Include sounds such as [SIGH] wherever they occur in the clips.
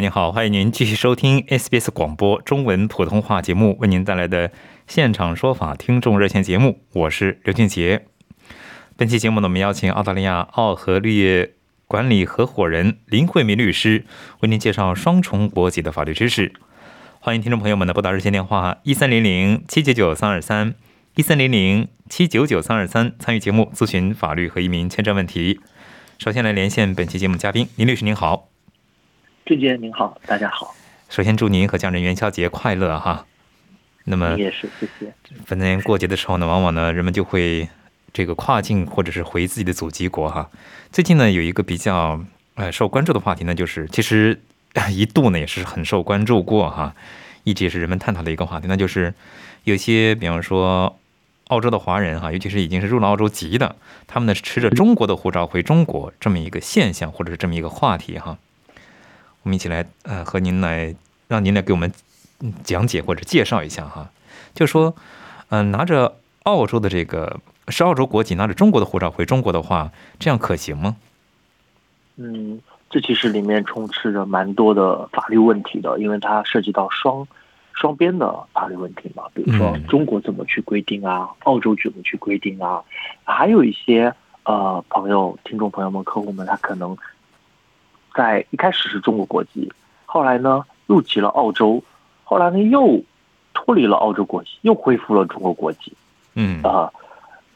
您好，欢迎您继续收听 SBS 广播中文普通话节目为您带来的现场说法听众热线节目，我是刘俊杰。本期节目呢，我们邀请澳大利亚澳和绿业管理合伙人林慧明律师为您介绍双重国籍的法律知识。欢迎听众朋友们呢拨打热线电话一三零零七九九三二三一三零零七九九三二三参与节目咨询法律和移民签证问题。首先来连线本期节目嘉宾林律师，您好。俊杰您好，大家好。首先祝您和家人元宵节快乐哈。那么也是，谢谢。逢年过节的时候呢，往往呢人们就会这个跨境或者是回自己的祖籍国哈。最近呢有一个比较呃受关注的话题呢，就是其实一度呢也是很受关注过哈，一直也是人们探讨的一个话题，那就是有些比方说澳洲的华人哈，尤其是已经是入了澳洲籍的，他们呢是持着中国的护照回中国这么一个现象或者是这么一个话题哈。我们一起来，呃，和您来，让您来给我们讲解或者介绍一下哈。就说，嗯，拿着澳洲的这个是澳洲国籍，拿着中国的护照回中国的话，这样可行吗？嗯，这其实里面充斥着蛮多的法律问题的，因为它涉及到双双边的法律问题嘛。比如说，中国怎么去规定啊？澳洲怎么去规定啊？还有一些呃，朋友、听众朋友们、客户们，他可能。在一开始是中国国籍，后来呢入籍了澳洲，后来呢又脱离了澳洲国籍，又恢复了中国国籍。嗯啊，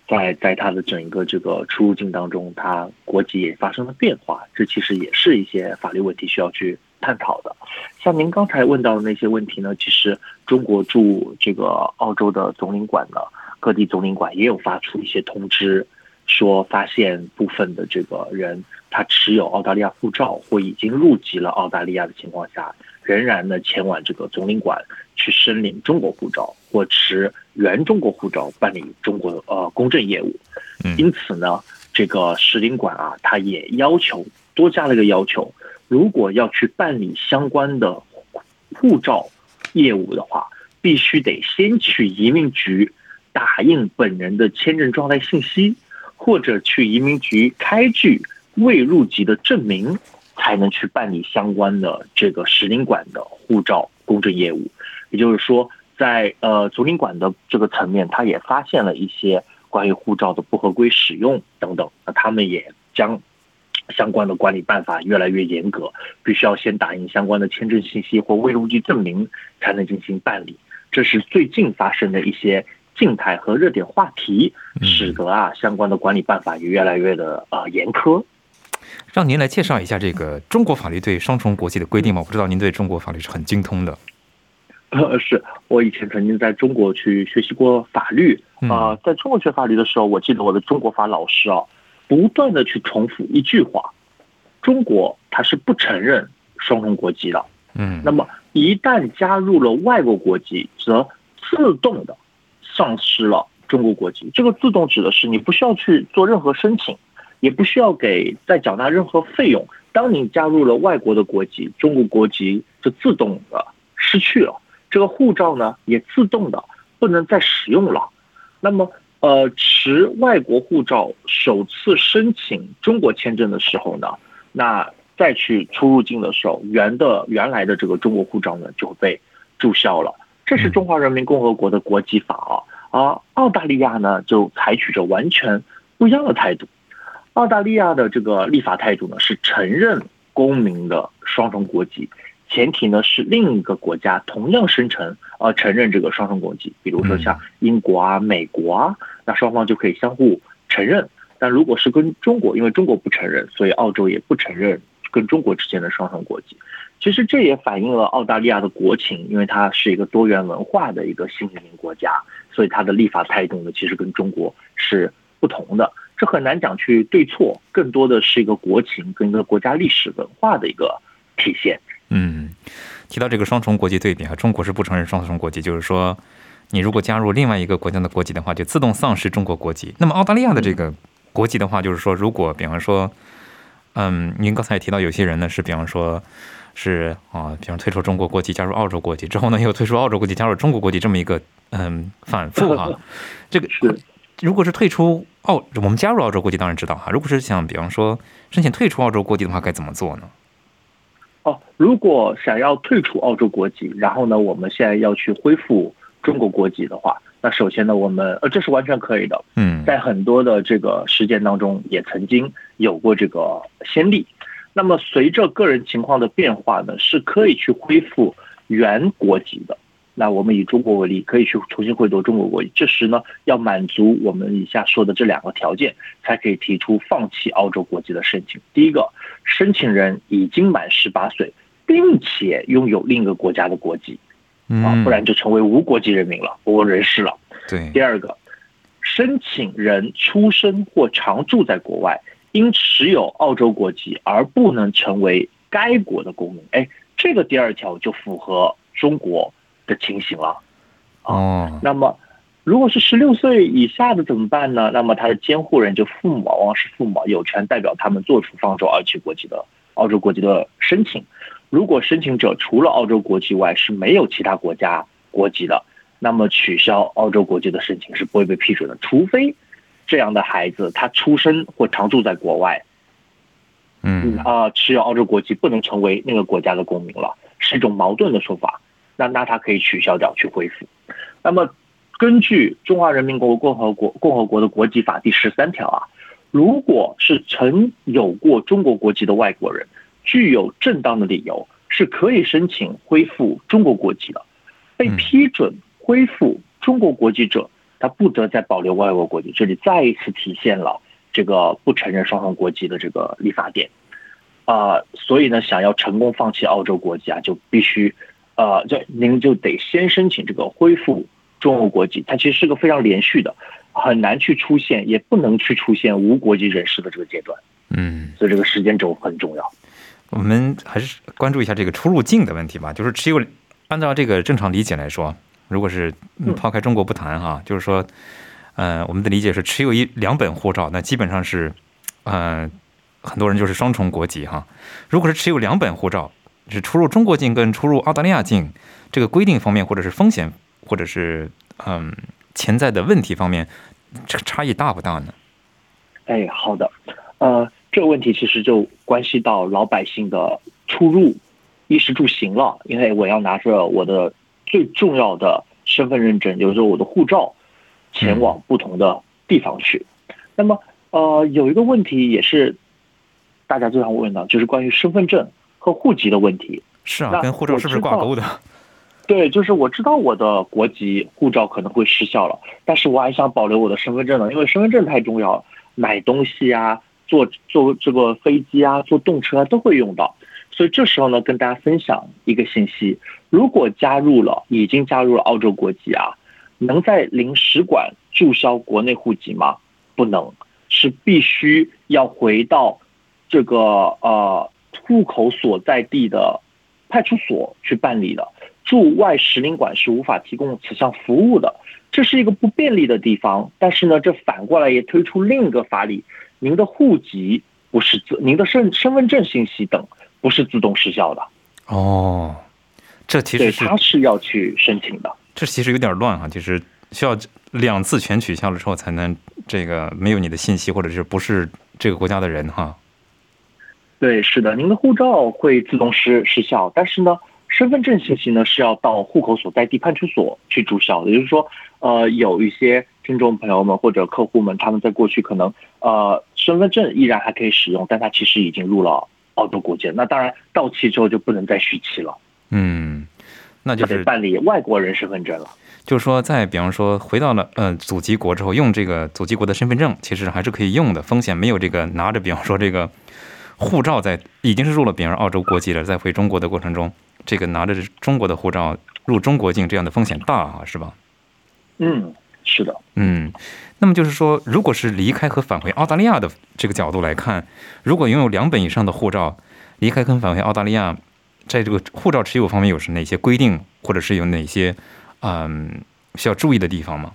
在在他的整一个这个出入境当中，他国籍也发生了变化，这其实也是一些法律问题需要去探讨的。像您刚才问到的那些问题呢，其实中国驻这个澳洲的总领馆呢，各地总领馆也有发出一些通知。说发现部分的这个人，他持有澳大利亚护照或已经入籍了澳大利亚的情况下，仍然呢前往这个总领馆去申领中国护照或持原中国护照办理中国呃公证业务。因此呢，这个使领馆啊，他也要求多加了一个要求，如果要去办理相关的护照业务的话，必须得先去移民局打印本人的签证状态信息。或者去移民局开具未入籍的证明，才能去办理相关的这个使领馆的护照公证业务。也就是说，在呃总领馆的这个层面，他也发现了一些关于护照的不合规使用等等。那他们也将相关的管理办法越来越严格，必须要先打印相关的签证信息或未入籍证明，才能进行办理。这是最近发生的一些。静态和热点话题，使得啊相关的管理办法也越来越的呃严苛。让您来介绍一下这个中国法律对双重国籍的规定吗？我知道您对中国法律是很精通的。呃，是我以前曾经在中国去学习过法律啊，在中国学法律的时候，我记得我的中国法老师啊，不断的去重复一句话：中国它是不承认双重国籍的。嗯，那么一旦加入了外国国籍，则自动的。丧失了中国国籍，这个自动指的是你不需要去做任何申请，也不需要给再缴纳任何费用。当你加入了外国的国籍，中国国籍就自动的失去了，这个护照呢也自动的不能再使用了。那么，呃，持外国护照首次申请中国签证的时候呢，那再去出入境的时候，原的原来的这个中国护照呢就被注销了。这是中华人民共和国的国籍法啊，而澳大利亚呢就采取着完全不一样的态度。澳大利亚的这个立法态度呢是承认公民的双重国籍，前提呢是另一个国家同样生成呃承认这个双重国籍，比如说像英国啊、美国啊，那双方就可以相互承认。但如果是跟中国，因为中国不承认，所以澳洲也不承认跟中国之间的双重国籍。其实这也反映了澳大利亚的国情，因为它是一个多元文化的一个新移民国家，所以它的立法态度呢，其实跟中国是不同的。这很难讲去对错，更多的是一个国情跟一个国家历史文化的一个体现。嗯，提到这个双重国籍对比啊，中国是不承认双重国籍，就是说，你如果加入另外一个国家的国籍的话，就自动丧失中国国籍。那么澳大利亚的这个国籍的话，就是说，如果比方说，嗯，您刚才也提到有些人呢是，比方说，是啊，比方退出中国国籍，加入澳洲国籍之后呢，又退出澳洲国籍，加入中国国籍，这么一个嗯反复哈，[LAUGHS] 这个是。如果是退出澳，我们加入澳洲国籍当然知道哈。如果是想，比方说申请退出澳洲国籍的话，该怎么做呢？哦，如果想要退出澳洲国籍，然后呢，我们现在要去恢复中国国籍的话，那首先呢，我们呃，这是完全可以的。嗯，在很多的这个实践当中，也曾经有过这个先例。那么随着个人情况的变化呢，是可以去恢复原国籍的。那我们以中国为例，可以去重新获得中国国籍。这时呢，要满足我们以下说的这两个条件，才可以提出放弃澳洲国籍的申请。第一个，申请人已经满十八岁，并且拥有另一个国家的国籍，啊，不然就成为无国籍人民了，无国人士了。对。第二个，申请人出生或常住在国外，因持有澳洲国籍而不能成为该国的公民。哎，这个第二条就符合中国。的情形了，哦，那么如果是十六岁以下的怎么办呢？那么他的监护人就父母往往是父母有权代表他们做出方舟二期国籍的澳洲国籍的申请。如果申请者除了澳洲国籍外是没有其他国家国籍的，那么取消澳洲国籍的申请是不会被批准的，除非这样的孩子他出生或常住在国外，嗯啊，持有澳洲国籍不能成为那个国家的公民了，是一种矛盾的说法。那那他可以取消掉去恢复。那么，根据《中华人民共和国共和国的国籍法》第十三条啊，如果是曾有过中国国籍的外国人，具有正当的理由，是可以申请恢复中国国籍的。被批准恢复中国国籍者，他不得再保留外国国籍。这里再一次体现了这个不承认双重国籍的这个立法点啊。所以呢，想要成功放弃澳洲国籍啊，就必须。呃，就您就得先申请这个恢复中国国籍，它其实是个非常连续的，很难去出现，也不能去出现无国籍人士的这个阶段。嗯，所以这个时间轴很重要。我们还是关注一下这个出入境的问题吧。就是持有，按照这个正常理解来说，如果是抛开中国不谈哈，就是说，呃，我们的理解是持有一两本护照，那基本上是，呃，很多人就是双重国籍哈。如果是持有两本护照。是出入中国境跟出入澳大利亚境这个规定方面，或者是风险，或者是嗯潜在的问题方面，这个差异大不大呢？哎，好的，呃，这个问题其实就关系到老百姓的出入、衣食住行了。因为我要拿着我的最重要的身份认证，就是说我的护照，前往不同的地方去。那么，呃，有一个问题也是大家最常问的，就是关于身份证。和户籍的问题是啊，跟护照是不是挂钩的？对，就是我知道我的国籍护照可能会失效了，但是我还想保留我的身份证呢，因为身份证太重要了，买东西啊，坐坐这个飞机啊，坐动车啊都会用到，所以这时候呢，跟大家分享一个信息：如果加入了，已经加入了澳洲国籍啊，能在领使馆注销国内户籍吗？不能，是必须要回到这个呃。户口所在地的派出所去办理的，驻外使领馆是无法提供此项服务的，这是一个不便利的地方。但是呢，这反过来也推出另一个法理：您的户籍不是，您的身身份证信息等不是自动失效的。哦，这其实是他是要去申请的。这其实有点乱哈，就是需要两次全取消了之后才能这个没有你的信息，或者是不是这个国家的人哈。对，是的，您的护照会自动失失效，但是呢，身份证信息呢是要到户口所在地派出所去注销的。也就是说，呃，有一些听众朋友们或者客户们，他们在过去可能呃身份证依然还可以使用，但他其实已经入了澳洲国籍，那当然到期之后就不能再续期了。嗯，那就是办理外国人身份证了。就是说，在比方说回到了呃祖籍国之后，用这个祖籍国的身份证，其实还是可以用的，风险没有这个拿着比方说这个。护照在已经是入了，比如澳洲国籍了，在回中国的过程中，这个拿着中国的护照入中国境，这样的风险大啊，是吧？嗯，是的。嗯，那么就是说，如果是离开和返回澳大利亚的这个角度来看，如果拥有两本以上的护照，离开跟返回澳大利亚，在这个护照持有方面有是哪些规定，或者是有哪些嗯需要注意的地方吗？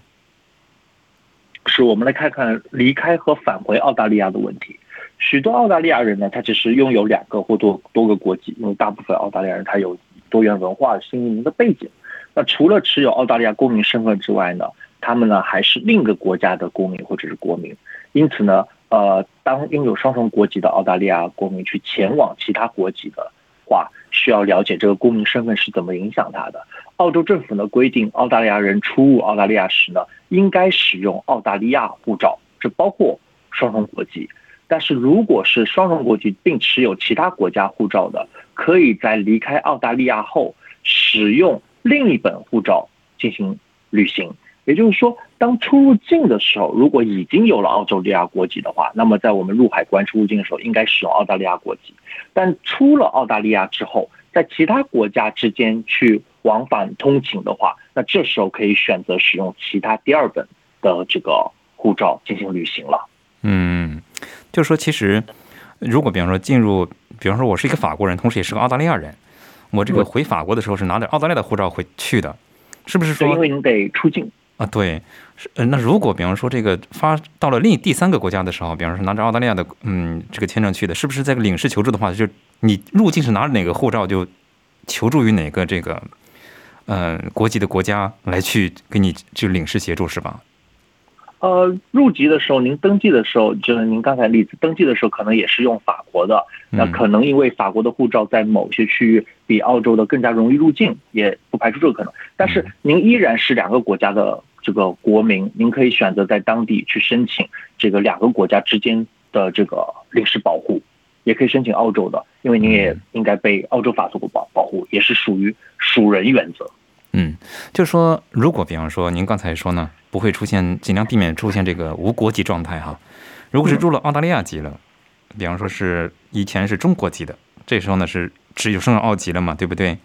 是我们来看看离开和返回澳大利亚的问题。许多澳大利亚人呢，他其实拥有两个或多多个国籍，因为大部分澳大利亚人他有多元文化、新移民的背景。那除了持有澳大利亚公民身份之外呢，他们呢还是另一个国家的公民或者是国民。因此呢，呃，当拥有双重国籍的澳大利亚公民去前往其他国籍的话，需要了解这个公民身份是怎么影响他的。澳洲政府呢规定，澳大利亚人出入澳大利亚时呢，应该使用澳大利亚护照，这包括双重国籍。但是如果是双重国籍并持有其他国家护照的，可以在离开澳大利亚后使用另一本护照进行旅行。也就是说，当出入境的时候，如果已经有了澳大利亚国籍的话，那么在我们入海关出入境的时候，应该使用澳大利亚国籍。但出了澳大利亚之后，在其他国家之间去往返通勤的话，那这时候可以选择使用其他第二本的这个护照进行旅行了。嗯，就是说，其实如果比方说进入，比方说我是一个法国人，同时也是个澳大利亚人，我这个回法国的时候是拿着澳大利亚的护照回去的，是不是说？因为你得出境啊，对，是。那如果比方说这个发到了另第三个国家的时候，比方说拿着澳大利亚的嗯这个签证去的，是不是在领事求助的话，就你入境是拿着哪个护照就求助于哪个这个呃国籍的国家来去给你就领事协助是吧？呃，入籍的时候，您登记的时候，就是您刚才例子，登记的时候可能也是用法国的，那可能因为法国的护照在某些区域比澳洲的更加容易入境，也不排除这个可能。但是您依然是两个国家的这个国民，您可以选择在当地去申请这个两个国家之间的这个领事保护，也可以申请澳洲的，因为您也应该被澳洲法做过保保护，也是属于属人原则。嗯，就是说，如果比方说您刚才说呢，不会出现，尽量避免出现这个无国籍状态哈。如果是入了澳大利亚籍了，比方说是以前是中国籍的，这时候呢是只有升了澳籍了嘛，对不对？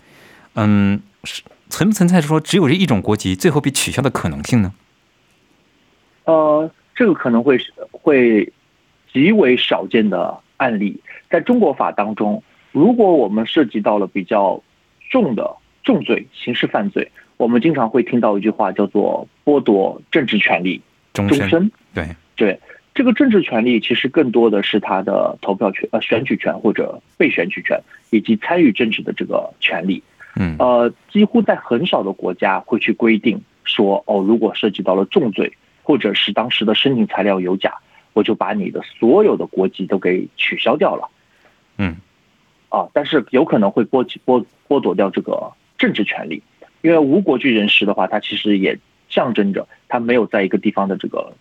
嗯，是存不存在说只有这一种国籍最后被取消的可能性呢？呃，这个可能会会极为少见的案例，在中国法当中，如果我们涉及到了比较重的。重罪刑事犯罪，我们经常会听到一句话，叫做剥夺政治权利终身。对对，这个政治权利其实更多的是他的投票权、呃选举权或者被选举权，以及参与政治的这个权利。嗯，呃，几乎在很少的国家会去规定说，哦，如果涉及到了重罪，或者是当时的申请材料有假，我就把你的所有的国籍都给取消掉了。嗯，啊，但是有可能会剥剥剥夺掉这个。政治权利，因为无国籍人士的话，他其实也象征着他没有在一个地方的这个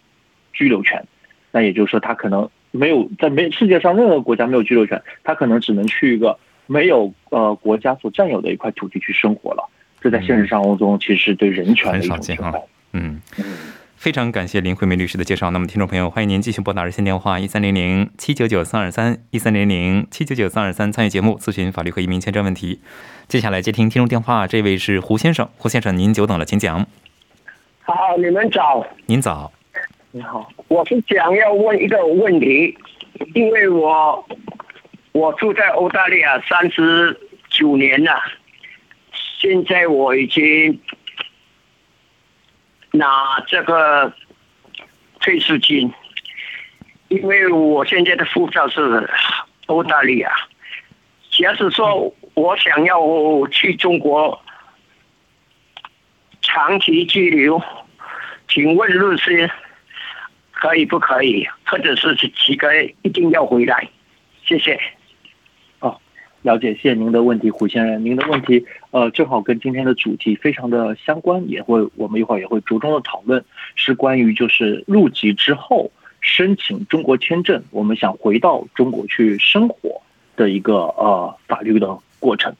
居留权。那也就是说，他可能没有在没世界上任何国家没有居留权，他可能只能去一个没有呃国家所占有的一块土地去生活了。这在现实生活中其实是对人权的一种侵犯。嗯。非常感谢林慧梅律师的介绍。那么，听众朋友，欢迎您继续拨打热线电话一三零零七九九三二三一三零零七九九三二三参与节目咨询法律和移民签证问题。接下来接听听众电话，这位是胡先生。胡先生，您久等了，请讲。好，你们早。您早。你好，我是想要问一个问题，因为我我住在澳大利亚三十九年了，现在我已经。拿这个退休金，因为我现在的护照是澳大利亚。假使说我想要去中国长期居留，请问律师可以不可以？或者是几个月一定要回来？谢谢。了解，谢谢您的问题，胡先生。您的问题，呃，正好跟今天的主题非常的相关，也会我们一会儿也会着重的讨论，是关于就是入籍之后申请中国签证，我们想回到中国去生活的一个呃法律的过程。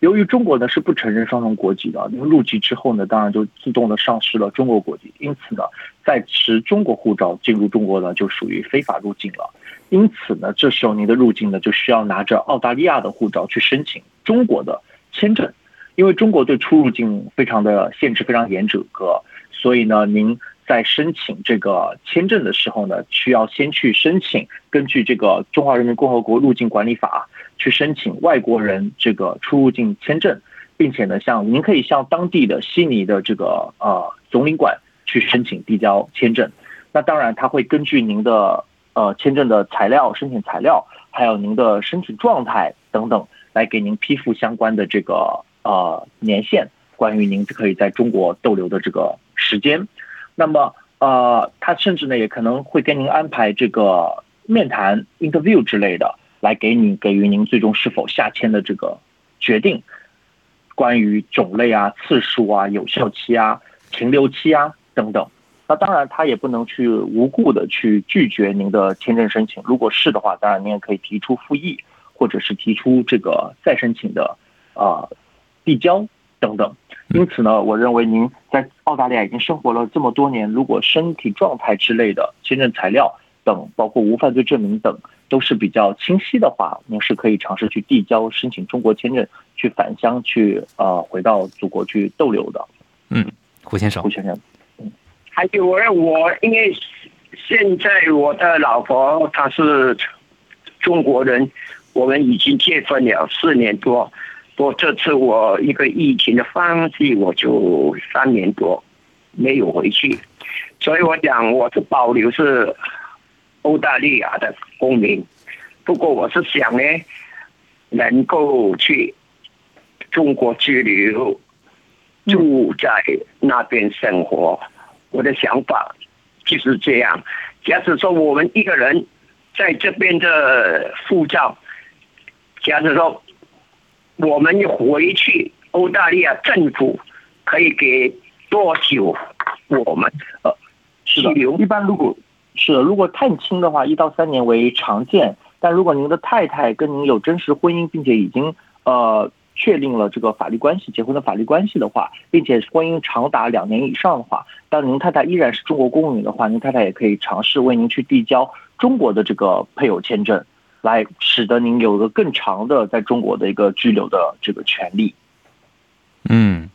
由于中国呢是不承认双重国籍的，因为入籍之后呢，当然就自动的丧失了中国国籍，因此呢，在持中国护照进入中国呢，就属于非法入境了。因此呢，这时候您的入境呢就需要拿着澳大利亚的护照去申请中国的签证，因为中国对出入境非常的限制，非常严格，所以呢，您在申请这个签证的时候呢，需要先去申请根据这个《中华人民共和国入境管理法》去申请外国人这个出入境签证，并且呢，向您可以向当地的悉尼的这个呃总领馆去申请递交签证。那当然，他会根据您的呃签证的材料、申请材料，还有您的身体状态等等，来给您批复相关的这个呃年限，关于您可以在中国逗留的这个时间。那么呃，他甚至呢也可能会跟您安排这个面谈 interview 之类的，来给你给予您最终是否下签的这个决定。关于种类啊、次数啊、有效期啊、停留期啊等等。那当然，他也不能去无故的去拒绝您的签证申请。如果是的话，当然您也可以提出复议，或者是提出这个再申请的啊递交等等。因此呢，我认为您在澳大利亚已经生活了这么多年，如果身体状态之类的签证材料等，包括无犯罪证明等都是比较清晰的话，您是可以尝试去递交申请中国签证，去返乡去呃回到祖国去逗留的。嗯，胡先生，胡先生。还有我，因为现在我的老婆她是中国人，我们已经结婚了四年多。不过这次我一个疫情的关系，我就三年多没有回去，所以我讲我是保留是澳大利亚的公民。不过我是想呢，能够去中国居留，住在那边生活。我的想法就是这样。假使说我们一个人在这边的护照，假使说我们回去，澳大利亚政府可以给多久？我们呃，是的，一般如果是的，如果探亲的话，一到三年为常见。但如果您的太太跟您有真实婚姻，并且已经呃。确定了这个法律关系，结婚的法律关系的话，并且婚姻长达两年以上的话，当您太太依然是中国公民的话，您太太也可以尝试为您去递交中国的这个配偶签证，来使得您有一个更长的在中国的一个居留的这个权利。嗯，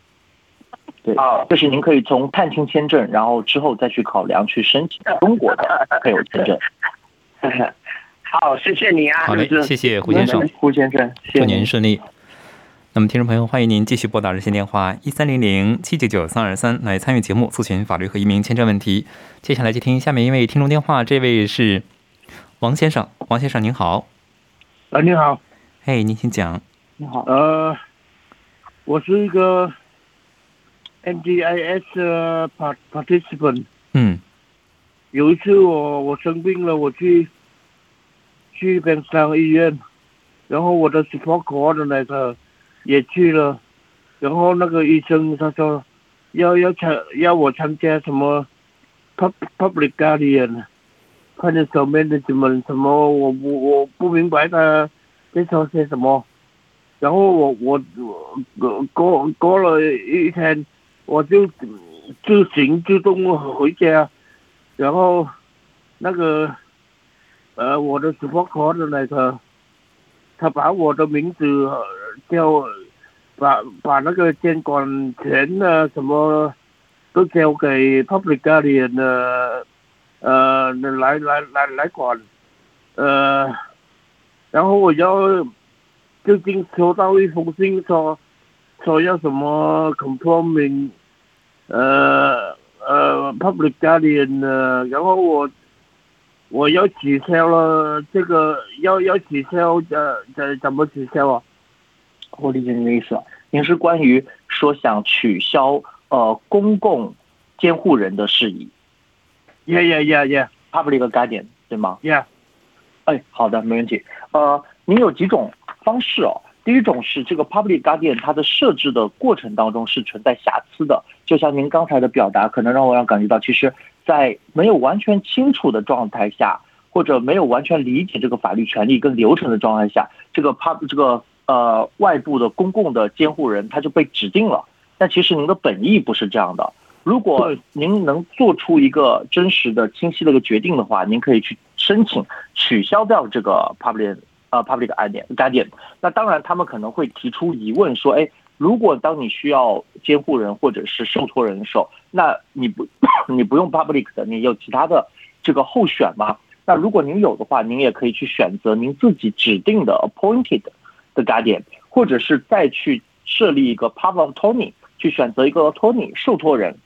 对，就是您可以从探亲签证，然后之后再去考量去申请中国的配偶签证。好，谢谢你啊，好嘞，谢谢胡先生，胡先生，祝您顺利。那么，听众朋友，欢迎您继续拨打热线电话一三零零七九九三二三来参与节目，咨询法律和移民签证问题。接下来接听下面一位听众电话，这位是王先生，王先生您好。啊，你好。嘿，您请讲。你好。呃，我是一个 NDIS participant。嗯。有一次我我生病了，我去去边上医院，然后我的 support coordinator。也去了，然后那个医生他说要要参要我参加什么 public guardian，看见上面的什么什么，我我我不明白他在说些什么，然后我我过过过了一天，我就自行自动回家，然后那个呃我的直播卡的那个，他把我的名字。叫把把那个监管权啊什么都交给 public guardian 的呃来来来来管呃，然后我要最近收到一封信说说要什么 conforming 呃呃 public guardian 的，然后我我要取消了这个要要取消的怎怎么取消啊？我理解您的意思，您是关于说想取消呃公共监护人的事宜。Yeah, yeah, yeah, yeah. Public guardian，对吗？Yeah. 哎，好的，没问题。呃，您有几种方式哦？第一种是这个 public guardian 它的设置的过程当中是存在瑕疵的，就像您刚才的表达，可能让我让感觉到，其实，在没有完全清楚的状态下，或者没有完全理解这个法律权利跟流程的状态下，这个 pub 这个。呃，外部的公共的监护人他就被指定了，但其实您的本意不是这样的。如果您能做出一个真实的、清晰的一个决定的话，您可以去申请取消掉这个 public 呃 public guardian guardian。那当然，他们可能会提出疑问说，哎，如果当你需要监护人或者是受托人的时候，那你不 [COUGHS] 你不用 public 的，你有其他的这个候选吗？那如果您有的话，您也可以去选择您自己指定的 appointed 的 guardian，或者是再去设立一个 public attorney，去选择一个 attorney 受托人，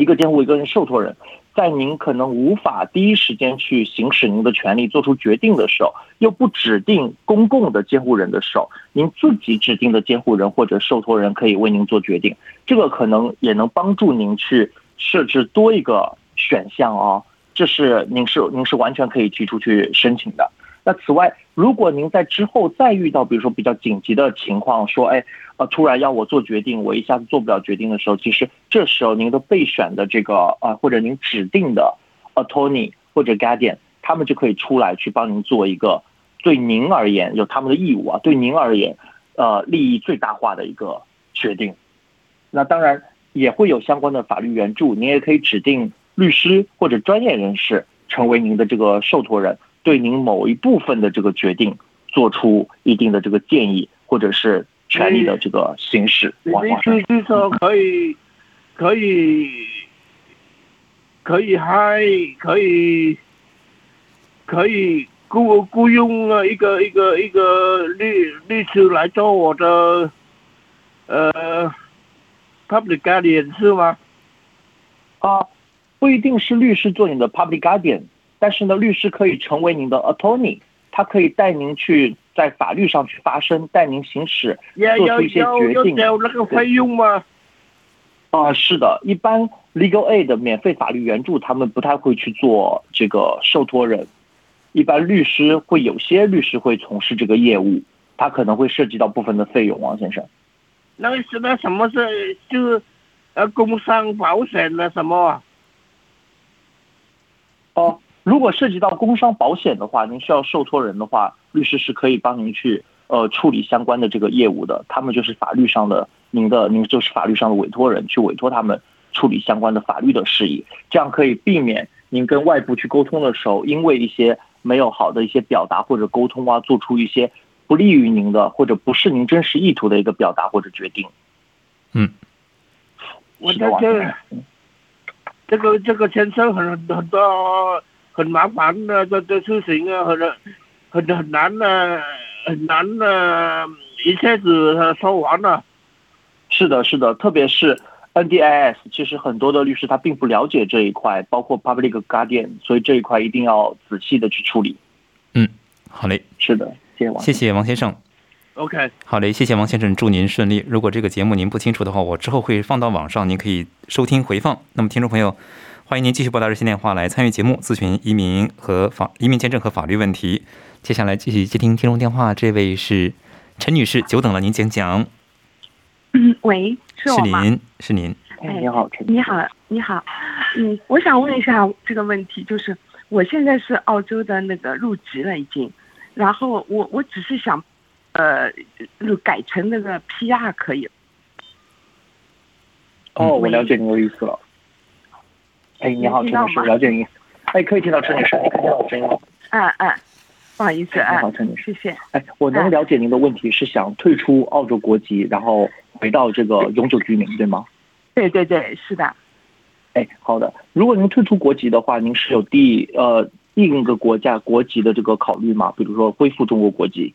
一个监护一个人受托人，在您可能无法第一时间去行使您的权利做出决定的时候，又不指定公共的监护人的时候，您自己指定的监护人或者受托人可以为您做决定，这个可能也能帮助您去设置多一个选项哦。这是您是您是完全可以提出去申请的。那此外，如果您在之后再遇到比如说比较紧急的情况，说哎呃突然要我做决定，我一下子做不了决定的时候，其实这时候您的备选的这个呃或者您指定的 attorney 或者 guardian，他们就可以出来去帮您做一个对您而言有他们的义务啊，对您而言呃利益最大化的一个决定。那当然也会有相关的法律援助，您也可以指定。律师或者专业人士成为您的这个受托人，对您某一部分的这个决定做出一定的这个建议，或者是权利的这个行使。意思是说可以，可以，可以还可以，可以雇雇佣了一个一个一个律律师来做我的呃 public guardian 是吗？啊。不一定是律师做你的 public guardian，但是呢，律师可以成为您的 attorney，他可以带您去在法律上去发声，带您行使做出一些决定。有那个费用吗？啊，是的，一般 legal aid 免费法律援助，他们不太会去做这个受托人。一般律师会有些律师会从事这个业务，他可能会涉及到部分的费用。王先生，那个是那什么是就呃工伤保险的什么？哦，如果涉及到工伤保险的话，您需要受托人的话，律师是可以帮您去呃处理相关的这个业务的。他们就是法律上的，您的您就是法律上的委托人，去委托他们处理相关的法律的事宜，这样可以避免您跟外部去沟通的时候，因为一些没有好的一些表达或者沟通啊，做出一些不利于您的或者不是您真实意图的一个表达或者决定。嗯，我在这。这个这个牵涉很很多很麻烦的这这事情啊，很很很难的，很难的，一下子说完了。是的，是的，特别是 NDIS，其实很多的律师他并不了解这一块，包括 Public Guardian，所以这一块一定要仔细的去处理。嗯，好嘞。是的，谢谢王，谢谢王先生。OK，好嘞，谢谢王先生，祝您顺利。如果这个节目您不清楚的话，我之后会放到网上，您可以收听回放。那么，听众朋友，欢迎您继续拨打热线电话来参与节目，咨询移民和法移民签证和法律问题。接下来继续接听听众电话，这位是陈女士，久等了，您请讲。嗯，喂，是我吗？是您，是您。哎，你好，陈。你好，你好。嗯，我想问一下这个问题，就是我现在是澳洲的那个入籍了已经，然后我我只是想。呃，改成那个 PR 可以。哦，我了解您的意思了。哎，你好，陈女士，了解您。哎，可以听到陈女士，你可以听到声音吗？嗯嗯，不好意思，你好，陈女士，谢谢。哎，我能了解您的问题是想退出澳洲国籍，然后回到这个永久居民，对吗？对对对，是的。哎，好的。如果您退出国籍的话，您是有第呃另一个国家国籍的这个考虑吗？比如说恢复中国国籍？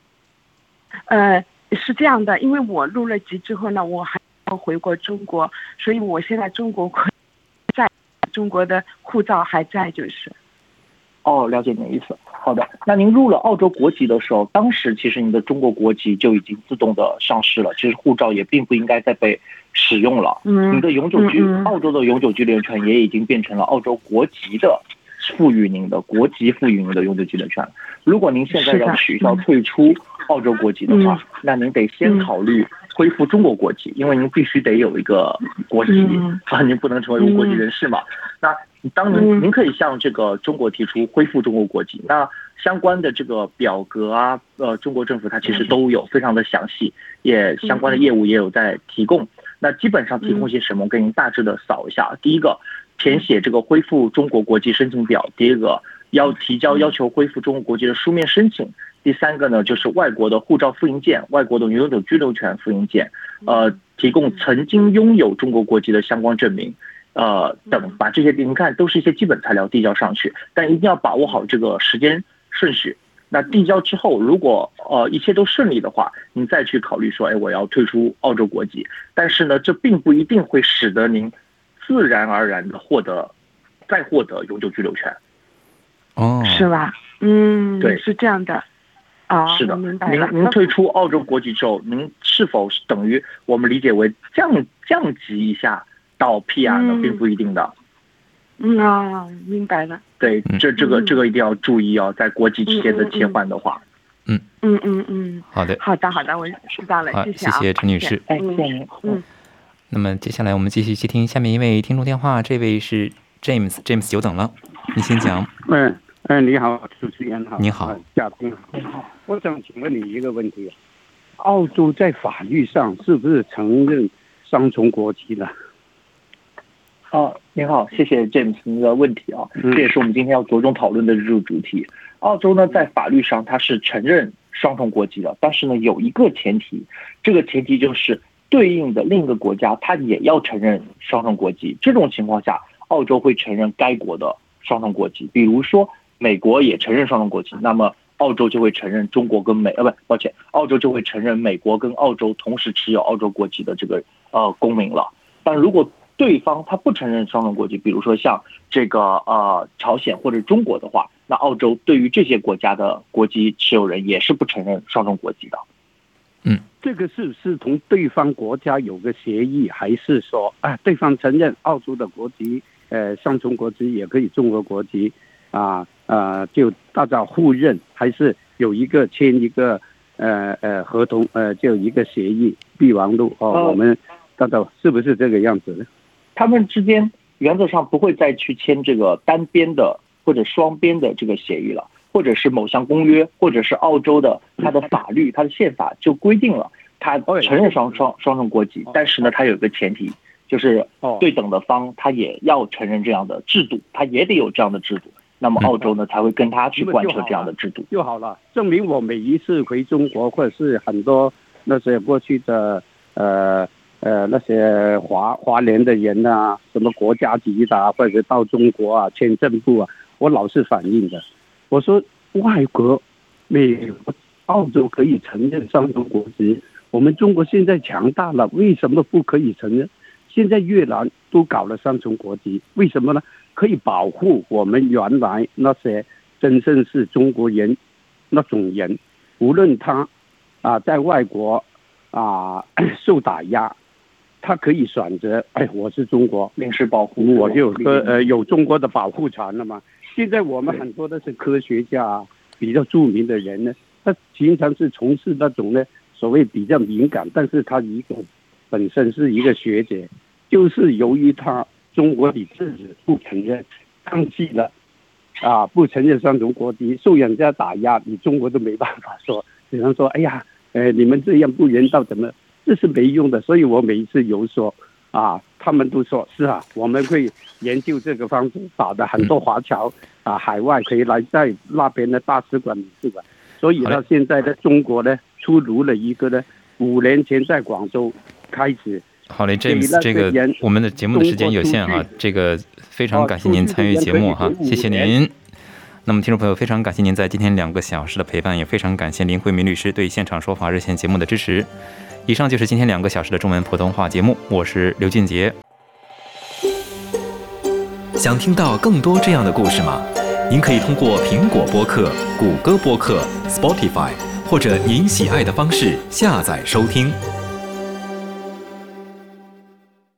呃，是这样的，因为我入了籍之后呢，我还要回过中国，所以我现在中国在中国的护照还在，就是。哦，了解您的意思。好的，那您入了澳洲国籍的时候，当时其实您的中国国籍就已经自动的上市了，其实护照也并不应该再被使用了。嗯。您的永久居澳洲的永久居留权也已经变成了澳洲国籍的赋予您的国籍赋予您的永久居留权。如果您现在要取消退出。澳洲国籍的话，那您得先考虑恢复中国国籍，因为您必须得有一个国籍啊，您不能成为无国籍人士嘛。那当您您可以向这个中国提出恢复中国国籍，那相关的这个表格啊，呃，中国政府它其实都有非常的详细，也相关的业务也有在提供。那基本上提供些什么？我给您大致的扫一下。第一个，填写这个恢复中国国籍申请表；第一个。要提交要求恢复中国国籍的书面申请。第三个呢，就是外国的护照复印件、外国的永久居留权复印件，呃，提供曾经拥有中国国籍的相关证明，呃，等，把这些您看都是一些基本材料递交上去，但一定要把握好这个时间顺序。那递交之后，如果呃一切都顺利的话，您再去考虑说，哎，我要退出澳洲国籍。但是呢，这并不一定会使得您自然而然的获得再获得永久居留权。哦，是吧？嗯，对是这样的。啊，是的，明白您了。您退出澳洲国籍之后，您是否是等于我们理解为降降级一下到 PR 呢？嗯并不一定的。嗯啊，明白了。对，这这个嗯这个一定要注意哦，在国籍之间的切换的话，嗯嗯嗯嗯，好的，好的好的，我知道了，好，谢啊，谢谢陈女士。哎，嗯谢谢您。嗯，那么接下来我们继续接听下面一位听众电话，这位是 James，James 久等了，你先讲。嗯嗯，你好，主持人好，你好呃嘉宾好，我想请问你一个问题：澳洲在法律上是不是承认双重国籍的？哦，您好，谢谢 James 您的问题啊，嗯这也是我们今天要着重讨论的日主题。澳洲呢，在法律上它是承认双重国籍的，但是呢，有一个前提，这个前提就是对应的另一个国家它也要承认双重国籍。这种情况下，澳洲会承认该国的双重国籍。比如说，美国也承认双重国籍，那么澳洲就会承认中国跟美呃不，抱歉，澳洲就会承认美国跟澳洲同时持有澳洲国籍的这个呃公民了。但如果对方他不承认双重国籍，比如说像这个呃朝鲜或者中国的话，那澳洲对于这些国家的国籍持有人也是不承认双重国籍的。这个是不是同对方国家有个协议，还是说啊，对方承认澳洲的国籍，呃，双重国籍也可以中国国籍，啊啊，就大家互认，还是有一个签一个呃呃合同，呃，就一个协议备忘录哦，呃我们大家是不是这个样子呢？他们之间原则上不会再去签这个单边的或者双边的这个协议了，或者是某项公约，或者是澳洲的它的法律、它的宪法就规定了，它承认双双双重国籍，但是呢，它有一个前提，就是哦对等的方他也要承认这样的制度，他也得有这样的制度，那么澳洲呢才会跟他去贯彻这样的制度。就好了，证明我每一次回中国，或者是很多那些过去的呃呃那些华华联的人啊，什么国家级的、啊，或者到中国啊，签证部啊，我老是反映的。我说外国、美国、澳洲可以承认双重国籍，我们中国现在强大了，为什么不可以承认？现在越南都搞了双重国籍，为什么呢？可以保护我们原来那些真正是中国人那种人，无论他啊在外国啊受打压，他可以选择，哎，我是中国，临时保护，我就呃呃有中国的保护权了嘛。现在我们很多的是科学家，比较著名的人呢，他经常是从事那种呢所谓比较敏感，但是他一个本身是一个学者，就是由于他中国你自己不承认，放弃了啊，不承认双重国籍，受人家打压，你中国都没办法说，只能说哎呀，呃，你们这样不人道，怎么这是没用的。所以我每一次有说啊，他们都说是啊，我们会研究这个方法，打的很多华侨啊，海外可以来在那边的大使馆、领事馆。所以好呢，现在的中国呢，出炉了一个呢，五年前在广州开始好嘞给那，James，这个我们的节目的时间有限哈这个非常感谢您参与节目哈谢谢您。那么，听众朋友，非常感谢您在今天两个小时的陪伴，也非常感谢林慧明律师对现场说法热线节目的支持。以上就是今天两个小时的中文普通话节目，我是刘俊杰。想听到更多这样的故事吗？您可以通过苹果播客、谷歌播客、Spotify 或者您喜爱的方式下载收听。